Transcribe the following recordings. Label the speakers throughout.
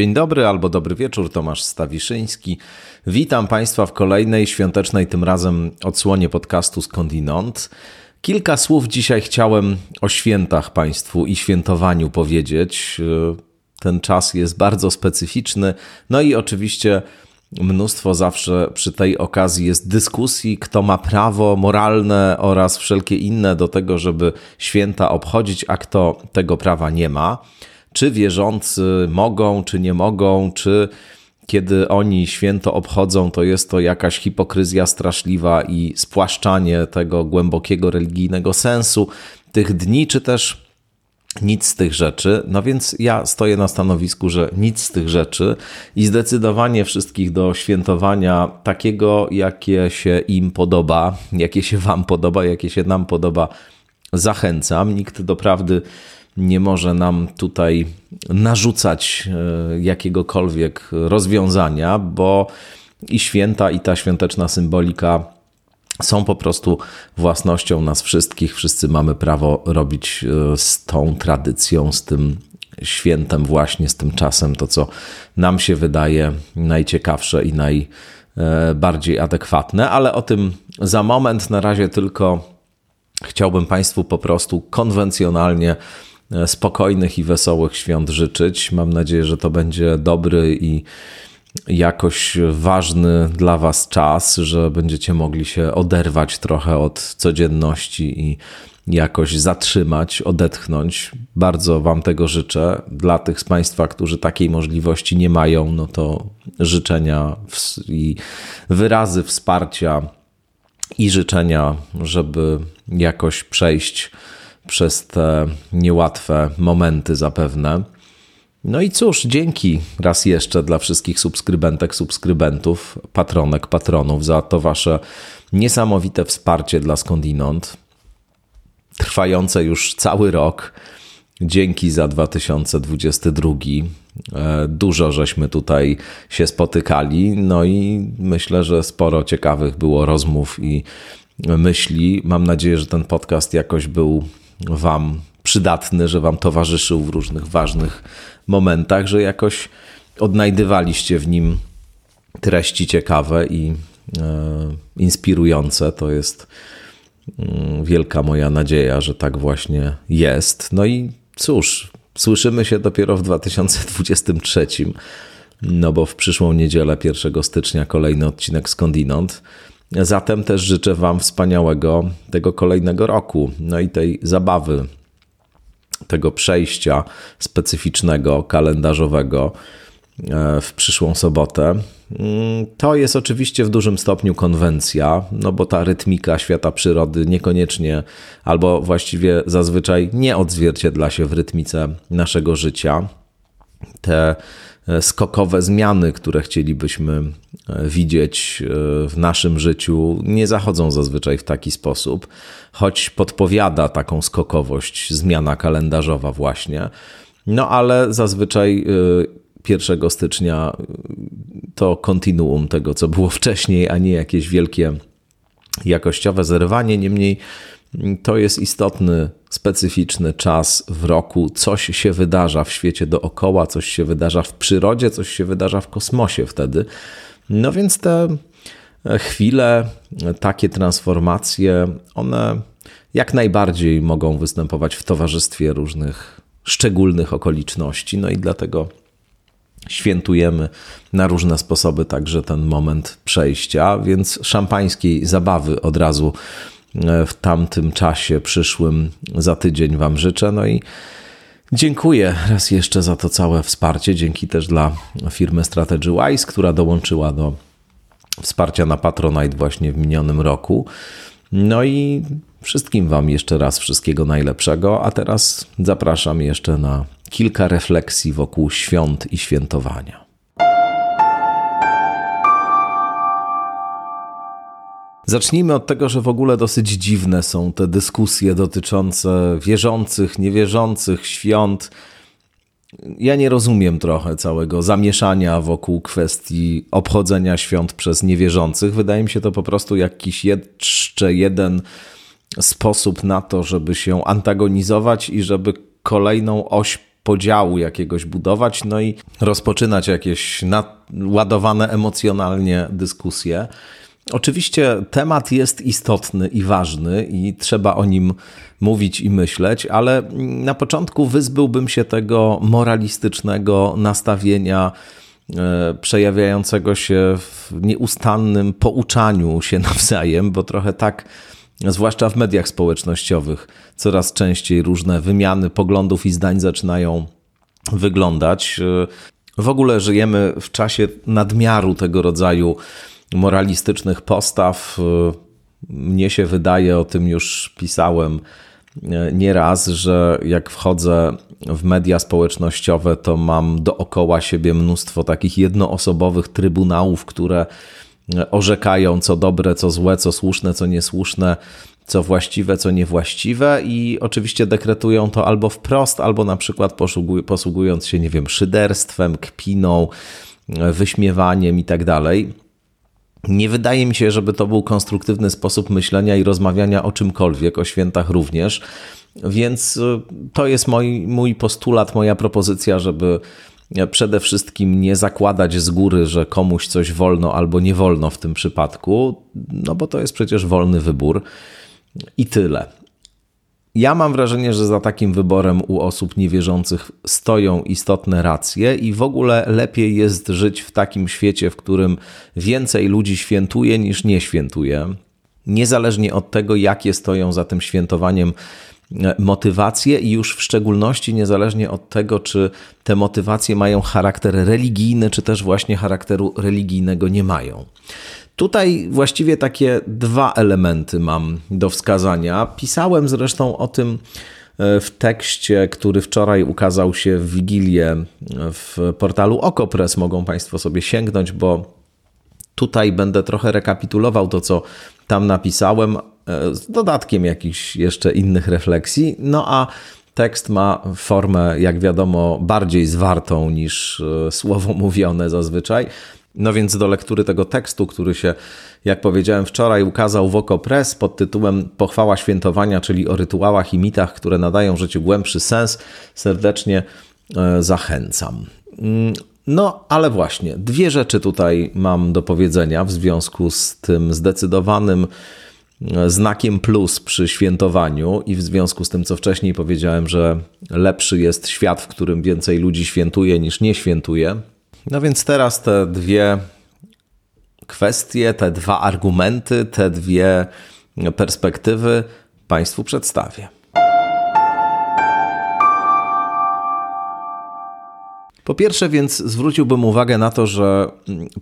Speaker 1: Dzień dobry albo dobry wieczór, Tomasz Stawiszyński. Witam Państwa w kolejnej świątecznej, tym razem odsłonie podcastu Skądinąd. Kilka słów dzisiaj chciałem o świętach Państwu i świętowaniu powiedzieć. Ten czas jest bardzo specyficzny, no i oczywiście mnóstwo zawsze przy tej okazji jest dyskusji, kto ma prawo moralne oraz wszelkie inne do tego, żeby święta obchodzić, a kto tego prawa nie ma czy wierzący mogą, czy nie mogą, czy kiedy oni święto obchodzą, to jest to jakaś hipokryzja straszliwa i spłaszczanie tego głębokiego religijnego sensu tych dni, czy też nic z tych rzeczy. No więc ja stoję na stanowisku, że nic z tych rzeczy i zdecydowanie wszystkich do świętowania takiego, jakie się im podoba, jakie się Wam podoba, jakie się nam podoba, zachęcam. Nikt doprawdy nie może nam tutaj narzucać e, jakiegokolwiek rozwiązania, bo i święta, i ta świąteczna symbolika są po prostu własnością nas wszystkich. Wszyscy mamy prawo robić e, z tą tradycją, z tym świętem, właśnie z tym czasem, to co nam się wydaje najciekawsze i najbardziej adekwatne, ale o tym za moment. Na razie tylko chciałbym Państwu po prostu konwencjonalnie E, spokojnych i wesołych świąt życzyć. Mam nadzieję, że to będzie dobry i jakoś ważny dla Was czas, że będziecie mogli się oderwać trochę od codzienności i jakoś zatrzymać, odetchnąć. Bardzo Wam tego życzę. Dla tych z Państwa, którzy takiej możliwości nie mają, no to życzenia i wyrazy wsparcia i życzenia, żeby jakoś przejść przez te niełatwe momenty zapewne. No i cóż, dzięki raz jeszcze dla wszystkich subskrybentek, subskrybentów, patronek, patronów za to wasze niesamowite wsparcie dla Skądinąd, trwające już cały rok. Dzięki za 2022. E, dużo żeśmy tutaj się spotykali, no i myślę, że sporo ciekawych było rozmów i myśli. Mam nadzieję, że ten podcast jakoś był Wam przydatny, że Wam towarzyszył w różnych ważnych momentach, że jakoś odnajdywaliście w nim treści ciekawe i e, inspirujące. To jest mm, wielka moja nadzieja, że tak właśnie jest. No i cóż, słyszymy się dopiero w 2023, no bo w przyszłą niedzielę, 1 stycznia, kolejny odcinek skądinąd. Zatem też życzę Wam wspaniałego tego kolejnego roku, no i tej zabawy, tego przejścia specyficznego, kalendarzowego e, w przyszłą sobotę. Mm, to jest oczywiście w dużym stopniu konwencja, no bo ta rytmika świata przyrody niekoniecznie, albo właściwie zazwyczaj nie odzwierciedla się w rytmice naszego życia. Te skokowe zmiany, które chcielibyśmy e, widzieć e, w naszym życiu, nie zachodzą zazwyczaj w taki sposób, choć podpowiada taką skokowość zmiana kalendarzowa, właśnie. No ale zazwyczaj 1 stycznia to kontinuum tego, co było wcześniej, a nie jakieś wielkie jakościowe zerwanie. Niemniej to jest istotny, specyficzny czas w roku. Coś się wydarza w świecie dookoła, coś się wydarza w przyrodzie, coś się wydarza w kosmosie wtedy. No więc te chwile, takie transformacje, one jak najbardziej mogą występować w towarzystwie różnych szczególnych okoliczności. No i dlatego świętujemy na różne sposoby także ten moment przejścia, więc szampańskiej zabawy od razu E, w tamtym czasie przyszłym za tydzień Wam życzę. No i dziękuję raz jeszcze za to całe wsparcie. Dzięki też dla firmy Strategy Wise, która dołączyła do wsparcia na Patronite właśnie w minionym roku. No i wszystkim Wam jeszcze raz wszystkiego najlepszego, a teraz zapraszam jeszcze na kilka refleksji wokół świąt i świętowania. Zacznijmy od tego, że w ogóle dosyć dziwne są te dyskusje dotyczące wierzących, niewierzących, świąt. Ja nie rozumiem trochę całego zamieszania wokół kwestii obchodzenia świąt przez niewierzących. Wydaje mi się to po prostu jakiś jeszcze jeden sposób na to, żeby się antagonizować i żeby kolejną oś podziału jakiegoś budować, no i rozpoczynać jakieś naładowane emocjonalnie dyskusje. Oczywiście temat jest istotny i ważny i trzeba o nim mówić i myśleć, ale na początku wyzbyłbym się tego moralistycznego nastawienia e, przejawiającego się w nieustannym pouczaniu się nawzajem, bo trochę tak, zwłaszcza w mediach społecznościowych, coraz częściej różne wymiany poglądów i zdań zaczynają wyglądać. E, w ogóle żyjemy w czasie nadmiaru tego rodzaju moralistycznych postaw. Mnie się wydaje, o tym już pisałem e, nieraz, że jak wchodzę w media społecznościowe, to mam dookoła siebie mnóstwo takich jednoosobowych trybunałów, które e, orzekają co dobre, co złe, co słuszne, co niesłuszne, co właściwe, co niewłaściwe i oczywiście dekretują to albo wprost, albo na przykład posługując się, nie wiem, szyderstwem, kpiną, wyśmiewaniem i tak dalej. Nie wydaje mi się, żeby to był konstruktywny sposób myślenia i rozmawiania o czymkolwiek, o świętach również. Więc y, to jest mój, mój postulat, moja propozycja, żeby przede wszystkim nie zakładać z góry, że komuś coś wolno albo nie wolno w tym przypadku, no bo to jest przecież wolny wybór i tyle. Ja mam wrażenie, że za takim wyborem u osób niewierzących stoją istotne racje i w ogóle lepiej jest żyć w takim świecie, w którym więcej ludzi świętuje niż nie świętuje. Niezależnie od tego, jakie stoją za tym świętowaniem e, motywacje i już w szczególności niezależnie od tego, czy te motywacje mają charakter religijny, czy też właśnie charakteru religijnego nie mają. Tutaj właściwie takie dwa elementy mam do wskazania. Pisałem zresztą o tym e, w tekście, który wczoraj ukazał się w Wigilię w portalu Okopres. Mogą Państwo sobie sięgnąć, bo tutaj będę trochę rekapitulował to, co tam napisałem, e, z dodatkiem jakichś jeszcze innych refleksji. No a tekst ma formę, jak wiadomo, bardziej zwartą niż e, słowo mówione zazwyczaj. No więc do lektury tego tekstu, który się, jak powiedziałem wczoraj, ukazał w Oko Press pod tytułem Pochwała świętowania, czyli o rytuałach i mitach, które nadają życiu głębszy sens, serdecznie e, zachęcam. Mm, no, ale właśnie, dwie rzeczy tutaj mam do powiedzenia w związku z tym zdecydowanym e, znakiem plus przy świętowaniu i w związku z tym, co wcześniej powiedziałem, że lepszy jest świat, w którym więcej ludzi świętuje niż nie świętuje. No więc teraz te dwie kwestie, te dwa argumenty, te dwie perspektywy Państwu przedstawię. Po pierwsze, więc zwróciłbym uwagę na to, że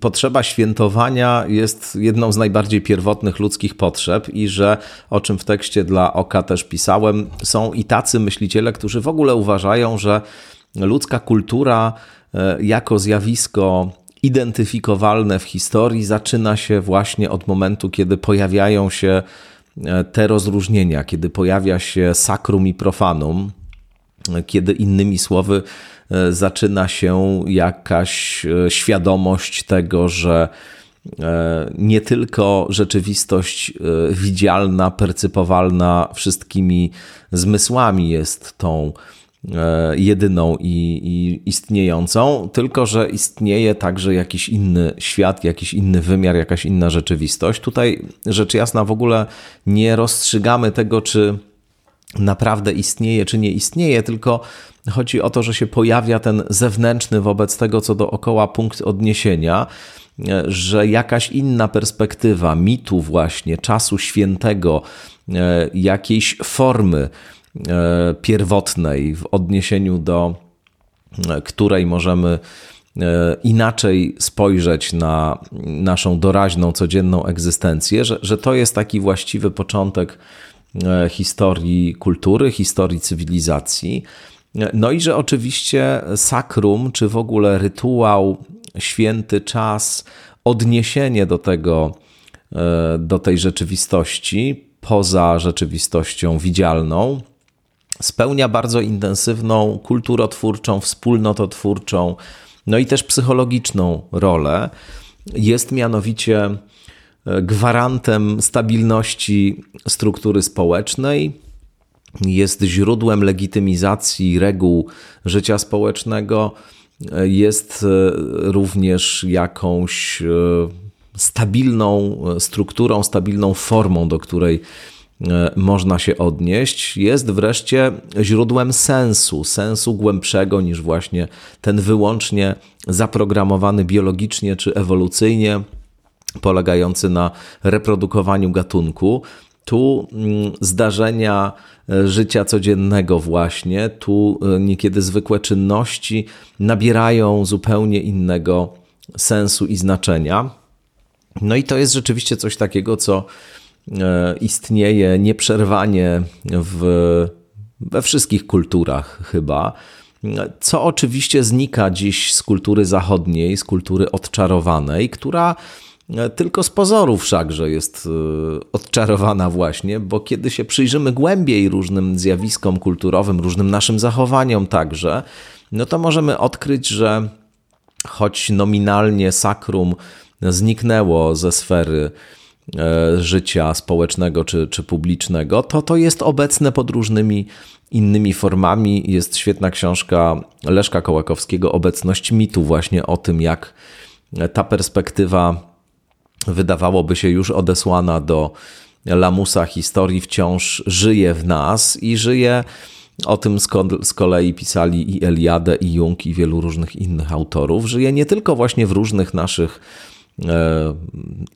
Speaker 1: potrzeba świętowania jest jedną z najbardziej pierwotnych ludzkich potrzeb i że, o czym w tekście dla Oka też pisałem, są i tacy myśliciele, którzy w ogóle uważają, że ludzka kultura E, jako zjawisko identyfikowalne w historii zaczyna się właśnie od momentu, kiedy pojawiają się e, te rozróżnienia, kiedy pojawia się sakrum i profanum, kiedy innymi słowy e, zaczyna się jakaś świadomość tego, że nie tylko rzeczywistość widzialna, percypowalna wszystkimi zmysłami jest tą E, jedyną i, i, istniejącą, tylko że istnieje także jakiś inny świat, jakiś inny wymiar, jakaś inna rzeczywistość. Tutaj rzecz jasna w ogóle nie rozstrzygamy tego, czy naprawdę istnieje, czy nie istnieje, tylko chodzi o to, że się pojawia ten zewnętrzny wobec tego, co dookoła punkt odniesienia, e, że jakaś inna perspektywa mitu, właśnie czasu świętego, e, jakiejś formy, E, pierwotnej, w odniesieniu do e, której możemy e, inaczej spojrzeć na naszą doraźną, codzienną egzystencję, że, że to jest taki właściwy początek historii kultury, historii cywilizacji. No i że oczywiście sakrum, czy w ogóle rytuał, święty czas, odniesienie do tego, do tej rzeczywistości, poza rzeczywistością widzialną, spełnia bardzo intensywną, kulturotwórczą, wspólnototwórczą, no i też psychologiczną rolę. Jest mianowicie e, gwarantem stabilności struktury społecznej, jest źródłem legitymizacji reguł życia społecznego, jest również jakąś stabilną strukturą, stabilną formą, do której E, można się odnieść, jest wreszcie źródłem sensu, sensu głębszego niż właśnie ten wyłącznie zaprogramowany biologicznie czy ewolucyjnie, polegający na reprodukowaniu gatunku. Tu mm, zdarzenia e, życia codziennego, właśnie, tu e, niekiedy zwykłe czynności nabierają zupełnie innego sensu i znaczenia. No i to jest rzeczywiście coś takiego, co E, istnieje nieprzerwanie w, we wszystkich kulturach chyba. Co oczywiście znika dziś z kultury zachodniej, z kultury odczarowanej, która e, tylko z pozorów wszakże jest e, odczarowana właśnie, bo kiedy się przyjrzymy głębiej różnym zjawiskom kulturowym, różnym naszym zachowaniom także, no to możemy odkryć, że choć nominalnie sakrum zniknęło ze sfery E, życia społecznego czy, czy publicznego, to to jest obecne pod różnymi innymi formami. Jest świetna książka Leszka Kołakowskiego Obecność mitu właśnie o tym, jak ta perspektywa wydawałoby się już odesłana do lamusa historii wciąż żyje w nas i żyje o tym z kolei pisali i Eliadę, i Jung, i wielu różnych innych autorów. Żyje nie tylko właśnie w różnych naszych e,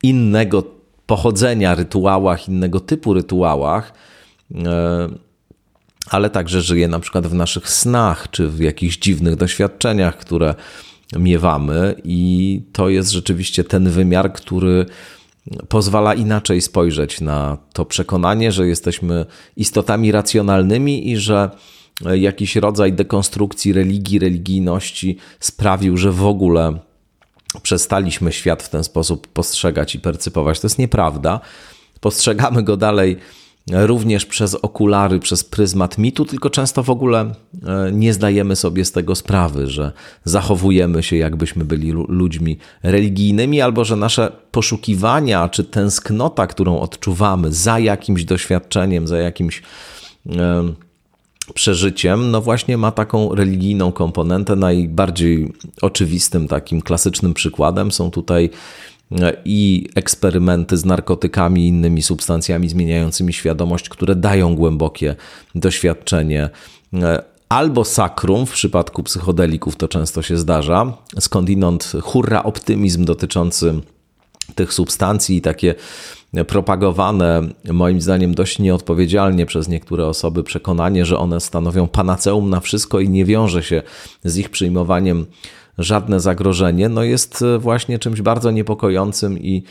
Speaker 1: innego pochodzenia rytuałach, innego typu rytuałach, e, ale także żyje na przykład w naszych snach, czy w jakichś dziwnych doświadczeniach, które miewamy, i to jest rzeczywiście ten wymiar, który pozwala inaczej spojrzeć na to przekonanie, że jesteśmy istotami racjonalnymi i że jakiś rodzaj dekonstrukcji religii, religijności sprawił, że w ogóle przestaliśmy świat w ten sposób postrzegać i percypować. To jest nieprawda. Postrzegamy go dalej również przez okulary, przez pryzmat mitu, tylko często w ogóle e, nie zdajemy sobie z tego sprawy, że zachowujemy się jakbyśmy byli ludźmi religijnymi, albo że nasze poszukiwania czy tęsknota, którą odczuwamy za jakimś doświadczeniem, za jakimś przeżyciem, no właśnie ma taką religijną komponentę. Najbardziej oczywistym, takim klasycznym przykładem są tutaj e, i eksperymenty z narkotykami i innymi substancjami zmieniającymi świadomość, które dają głębokie doświadczenie. E, albo sakrum, w przypadku psychodelików to często się zdarza, skądinąd hurra optymizm dotyczący tych substancji i takie propagowane, moim zdaniem dość nieodpowiedzialnie przez niektóre osoby, przekonanie, że one stanowią panaceum na wszystko i nie wiąże się z ich przyjmowaniem żadne zagrożenie, no jest właśnie czymś bardzo niepokojącym i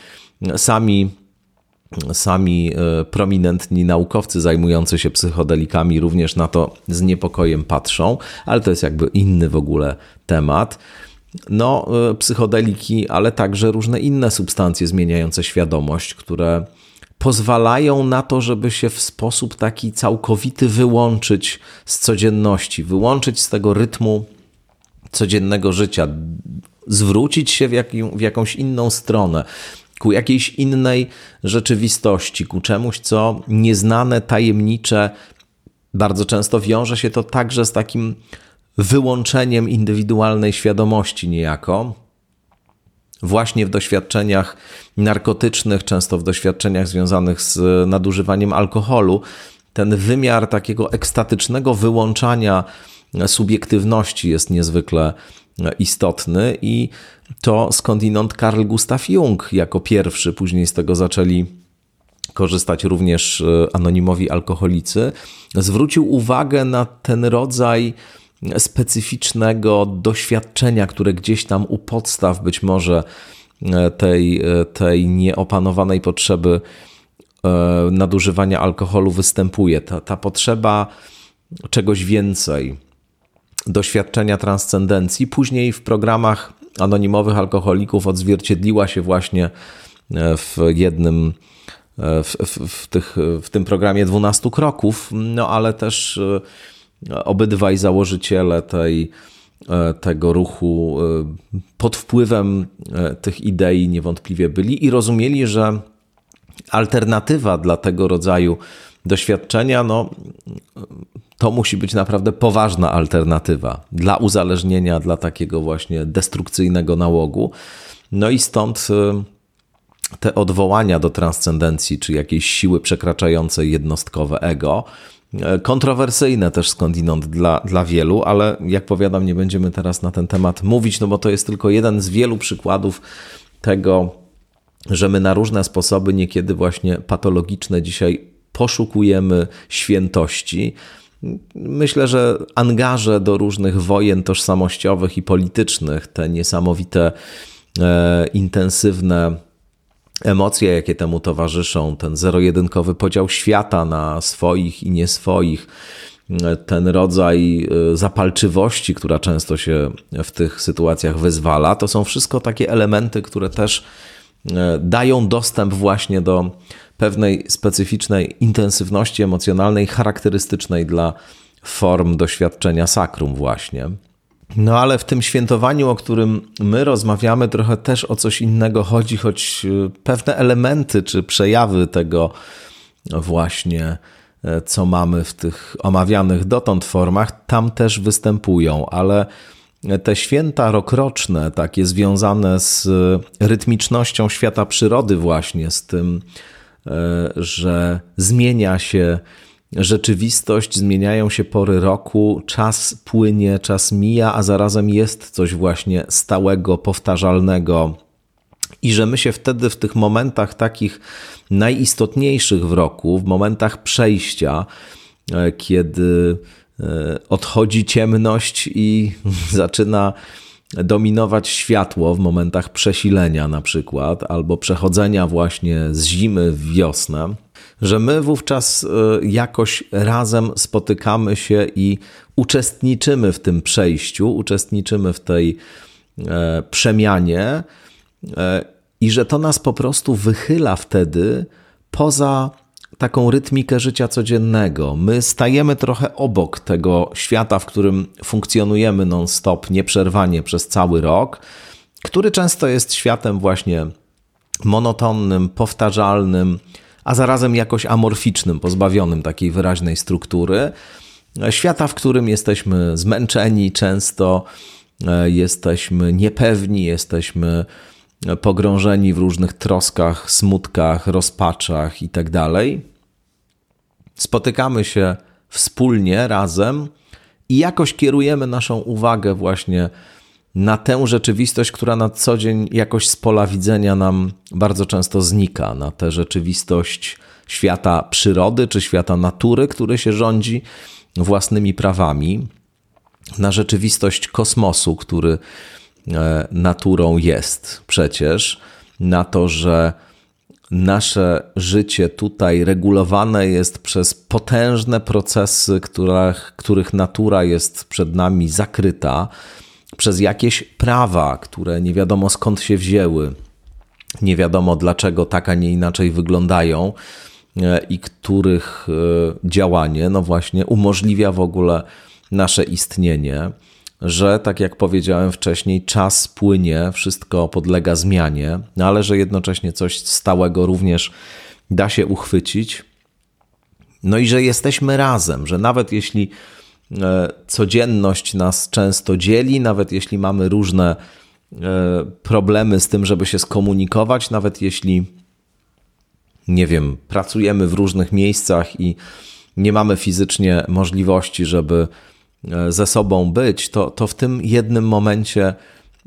Speaker 1: sami sami e, prominentni naukowcy zajmujący się psychodelikami również na to z niepokojem patrzą, ale to jest jakby inny w ogóle temat no, e, psychodeliki, ale także różne inne substancje zmieniające świadomość, które pozwalają na to, żeby się w sposób taki całkowity wyłączyć z codzienności, wyłączyć z tego rytmu codziennego życia, zwrócić się w, w jakąś inną stronę, ku jakiejś innej rzeczywistości, ku czemuś, co nieznane, tajemnicze. Bardzo często wiąże się to także z takim wyłączeniem indywidualnej świadomości niejako, właśnie w doświadczeniach narkotycznych, często w doświadczeniach związanych z nadużywaniem alkoholu, ten wymiar takiego ekstatycznego wyłączania subiektywności jest niezwykle istotny i to skądinąd Carl Gustav Jung jako pierwszy, później z tego zaczęli korzystać również anonimowi alkoholicy, zwrócił uwagę na ten rodzaj specyficznego doświadczenia, które gdzieś tam u podstaw być może e, tej, e, tej nieopanowanej potrzeby e, nadużywania alkoholu występuje. Ta, ta potrzeba czegoś więcej, doświadczenia transcendencji, później w programach anonimowych alkoholików odzwierciedliła się właśnie w jednym w, w, w, tych, w tym programie 12 kroków, no ale też obydwaj założyciele tej, e, tego ruchu e, pod wpływem e, tych idei niewątpliwie byli i rozumieli, że alternatywa dla tego rodzaju doświadczenia, no to musi być naprawdę poważna alternatywa dla uzależnienia, dla takiego właśnie destrukcyjnego nałogu. No i stąd te odwołania do transcendencji, czy jakiejś siły przekraczającej jednostkowe ego, kontrowersyjne też skądinąd dla, dla wielu, ale jak powiadam, nie będziemy teraz na ten temat mówić, no bo to jest tylko jeden z wielu przykładów tego, że my na różne sposoby, niekiedy właśnie patologiczne, dzisiaj poszukujemy świętości. Myślę, że angaże do różnych wojen tożsamościowych i politycznych, te niesamowite, e, intensywne emocje, jakie temu towarzyszą, ten zero-jedynkowy podział świata na swoich i nieswoich, ten rodzaj e, zapalczywości, która często się w tych sytuacjach wyzwala, to są wszystko takie elementy, które też e, dają dostęp właśnie do pewnej specyficznej intensywności emocjonalnej, charakterystycznej dla form doświadczenia sakrum, właśnie. No ale w tym świętowaniu, o którym my rozmawiamy, trochę też o coś innego chodzi, choć y, pewne elementy czy przejawy tego właśnie, e, co mamy w tych omawianych dotąd formach, tam też występują, ale te święta rokroczne, takie związane z rytmicznością świata przyrody, właśnie z tym E, że zmienia się rzeczywistość, zmieniają się pory roku, czas płynie, czas mija, a zarazem jest coś właśnie stałego, powtarzalnego. I że my się wtedy w tych momentach takich najistotniejszych w roku, w momentach przejścia, e, kiedy e, odchodzi ciemność i zaczyna dominować światło w momentach przesilenia na przykład, albo przechodzenia właśnie z zimy w wiosnę, że my wówczas e, jakoś razem spotykamy się i uczestniczymy w tym przejściu, uczestniczymy w tej e, przemianie e, i że to nas po prostu wychyla wtedy poza taką rytmikę życia codziennego. My stajemy trochę obok tego świata, w którym funkcjonujemy non-stop, nieprzerwanie przez cały rok, który często jest światem właśnie monotonnym, powtarzalnym, a zarazem jakoś amorficznym, pozbawionym takiej wyraźnej struktury. Świata, w którym jesteśmy zmęczeni często, e, jesteśmy niepewni, jesteśmy pogrążeni w różnych troskach, smutkach, rozpaczach itd. Tak Spotykamy się wspólnie, razem i jakoś kierujemy naszą uwagę właśnie na tę rzeczywistość, która na co dzień jakoś z pola widzenia nam bardzo często znika, na tę rzeczywistość świata przyrody czy świata natury, który się rządzi własnymi prawami, na rzeczywistość kosmosu, który e, naturą jest przecież, na to, że nasze życie tutaj regulowane jest przez potężne procesy, których, których natura jest przed nami zakryta, przez jakieś prawa, które nie wiadomo skąd się wzięły, nie wiadomo dlaczego tak, a nie inaczej wyglądają e, i których e, działanie, no właśnie, umożliwia w ogóle nasze istnienie że, tak jak powiedziałem wcześniej, czas płynie, wszystko podlega zmianie, no ale że jednocześnie coś stałego również da się uchwycić. No i że jesteśmy razem, że nawet jeśli codzienność nas często dzieli, nawet jeśli mamy różne e, problemy z tym, żeby się skomunikować, nawet jeśli, nie wiem, pracujemy w różnych miejscach i nie mamy fizycznie możliwości, żeby E, ze sobą być, to, to w tym jednym momencie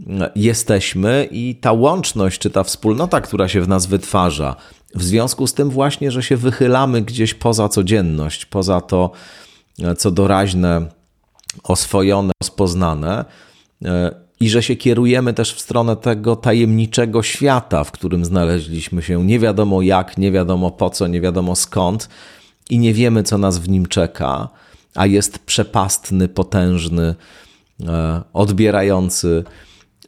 Speaker 1: e, jesteśmy i ta łączność, czy ta wspólnota, która się w nas wytwarza, w związku z tym właśnie, że się wychylamy gdzieś poza codzienność, poza to, e, co doraźne, oswojone, rozpoznane, i że się kierujemy też w stronę tego tajemniczego świata, w którym znaleźliśmy się nie wiadomo jak, nie wiadomo po co, nie wiadomo skąd i nie wiemy, co nas w nim czeka a jest przepastny, potężny, e, odbierający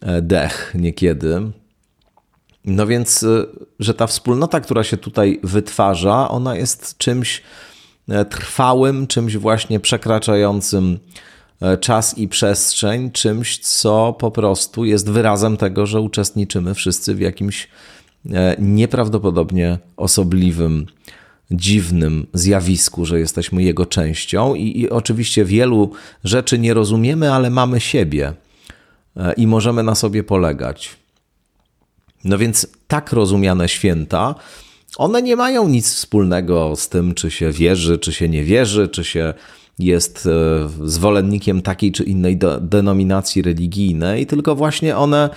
Speaker 1: e, dech niekiedy. No więc, e, że ta wspólnota, która się tutaj wytwarza, ona jest czymś trwałym, czymś właśnie przekraczającym czas i przestrzeń, czymś, co po prostu jest wyrazem tego, że uczestniczymy wszyscy w jakimś nieprawdopodobnie osobliwym dziwnym zjawisku, że jesteśmy jego częścią i, i oczywiście wielu rzeczy nie rozumiemy, ale mamy siebie e, i możemy na sobie polegać. No więc tak rozumiane święta, one nie mają nic wspólnego z tym, czy się wierzy, czy się nie wierzy, czy się jest e, zwolennikiem takiej czy innej denominacji religijnej, tylko właśnie one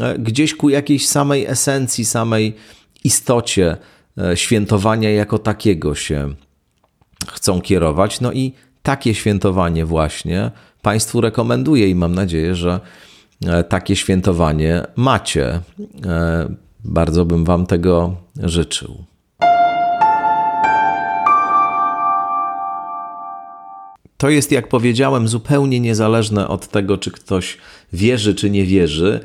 Speaker 1: e, gdzieś ku jakiejś samej esencji, samej istocie e, świętowania jako takiego się chcą kierować. No i takie świętowanie właśnie Państwu rekomenduję i mam nadzieję, że takie świętowanie macie. Bardzo bym Wam tego życzył. To jest, jak powiedziałem, zupełnie niezależne od tego, czy ktoś wierzy, czy nie wierzy.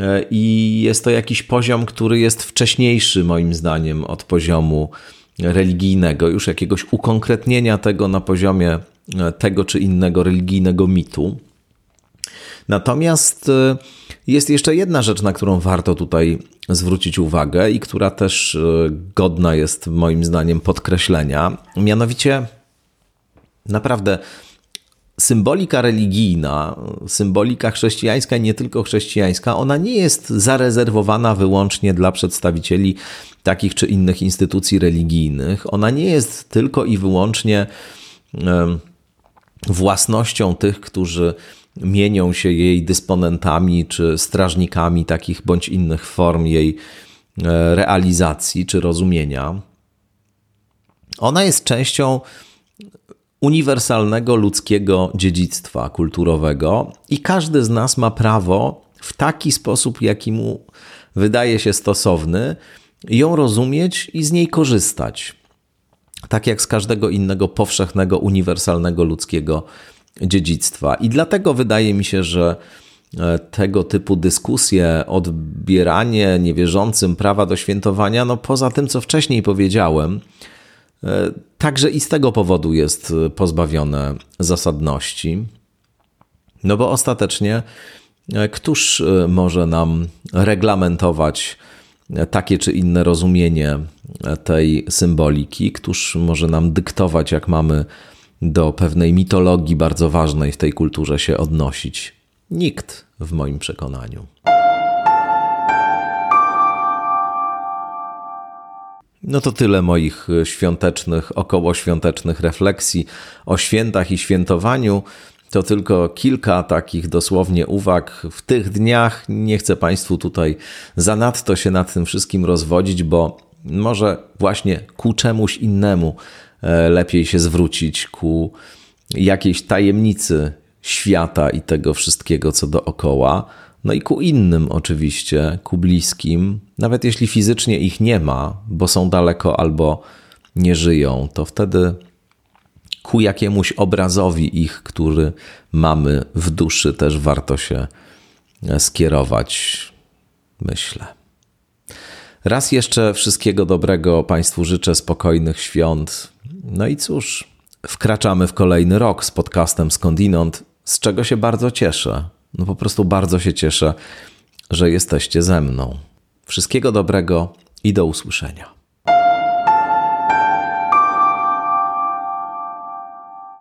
Speaker 1: E, I jest to jakiś poziom, który jest wcześniejszy, moim zdaniem, od poziomu religijnego, już jakiegoś ukonkretnienia tego na poziomie e, tego czy innego religijnego mitu. Natomiast e, jest jeszcze jedna rzecz, na którą warto tutaj zwrócić uwagę i która też godna jest moim zdaniem podkreślenia. Mianowicie naprawdę symbolika religijna, symbolika chrześcijańska nie tylko chrześcijańska, ona nie jest zarezerwowana wyłącznie dla przedstawicieli takich czy innych instytucji religijnych. Ona nie jest tylko i wyłącznie własnością tych, którzy mienią się jej dysponentami czy strażnikami takich bądź innych form jej e, realizacji czy rozumienia. Ona jest częścią uniwersalnego ludzkiego dziedzictwa kulturowego i każdy z nas ma prawo w taki sposób, jaki mu wydaje się stosowny, ją rozumieć i z niej korzystać. Tak jak z każdego innego powszechnego, uniwersalnego ludzkiego dziedzictwa. I dlatego wydaje mi się, że e, tego typu dyskusje, odbieranie niewierzącym prawa do świętowania, no poza tym, co wcześniej powiedziałem, E, także i z tego powodu jest pozbawione zasadności. No bo ostatecznie, e, któż e, może nam reglamentować takie czy inne rozumienie tej symboliki? Któż może nam dyktować, jak mamy do pewnej mitologii bardzo ważnej w tej kulturze się odnosić? Nikt, w moim przekonaniu. No to tyle moich e, świątecznych, okołoświątecznych refleksji o świętach i świętowaniu. To tylko kilka takich dosłownie uwag w tych dniach. Nie chcę Państwu tutaj zanadto się nad tym wszystkim rozwodzić, bo może właśnie ku czemuś innemu lepiej się zwrócić, ku jakiejś tajemnicy świata i tego wszystkiego, co dookoła no i ku innym oczywiście, ku bliskim, nawet jeśli fizycznie ich nie ma, bo są daleko albo nie żyją, to wtedy ku jakiemuś obrazowi ich, który mamy w duszy, też warto się skierować, myślę. Raz jeszcze wszystkiego dobrego Państwu życzę, spokojnych świąt. No i cóż, wkraczamy w kolejny rok z podcastem Skądinąd, z czego się bardzo cieszę. No po prostu bardzo się cieszę, że jesteście ze mną. Wszystkiego dobrego i do usłyszenia.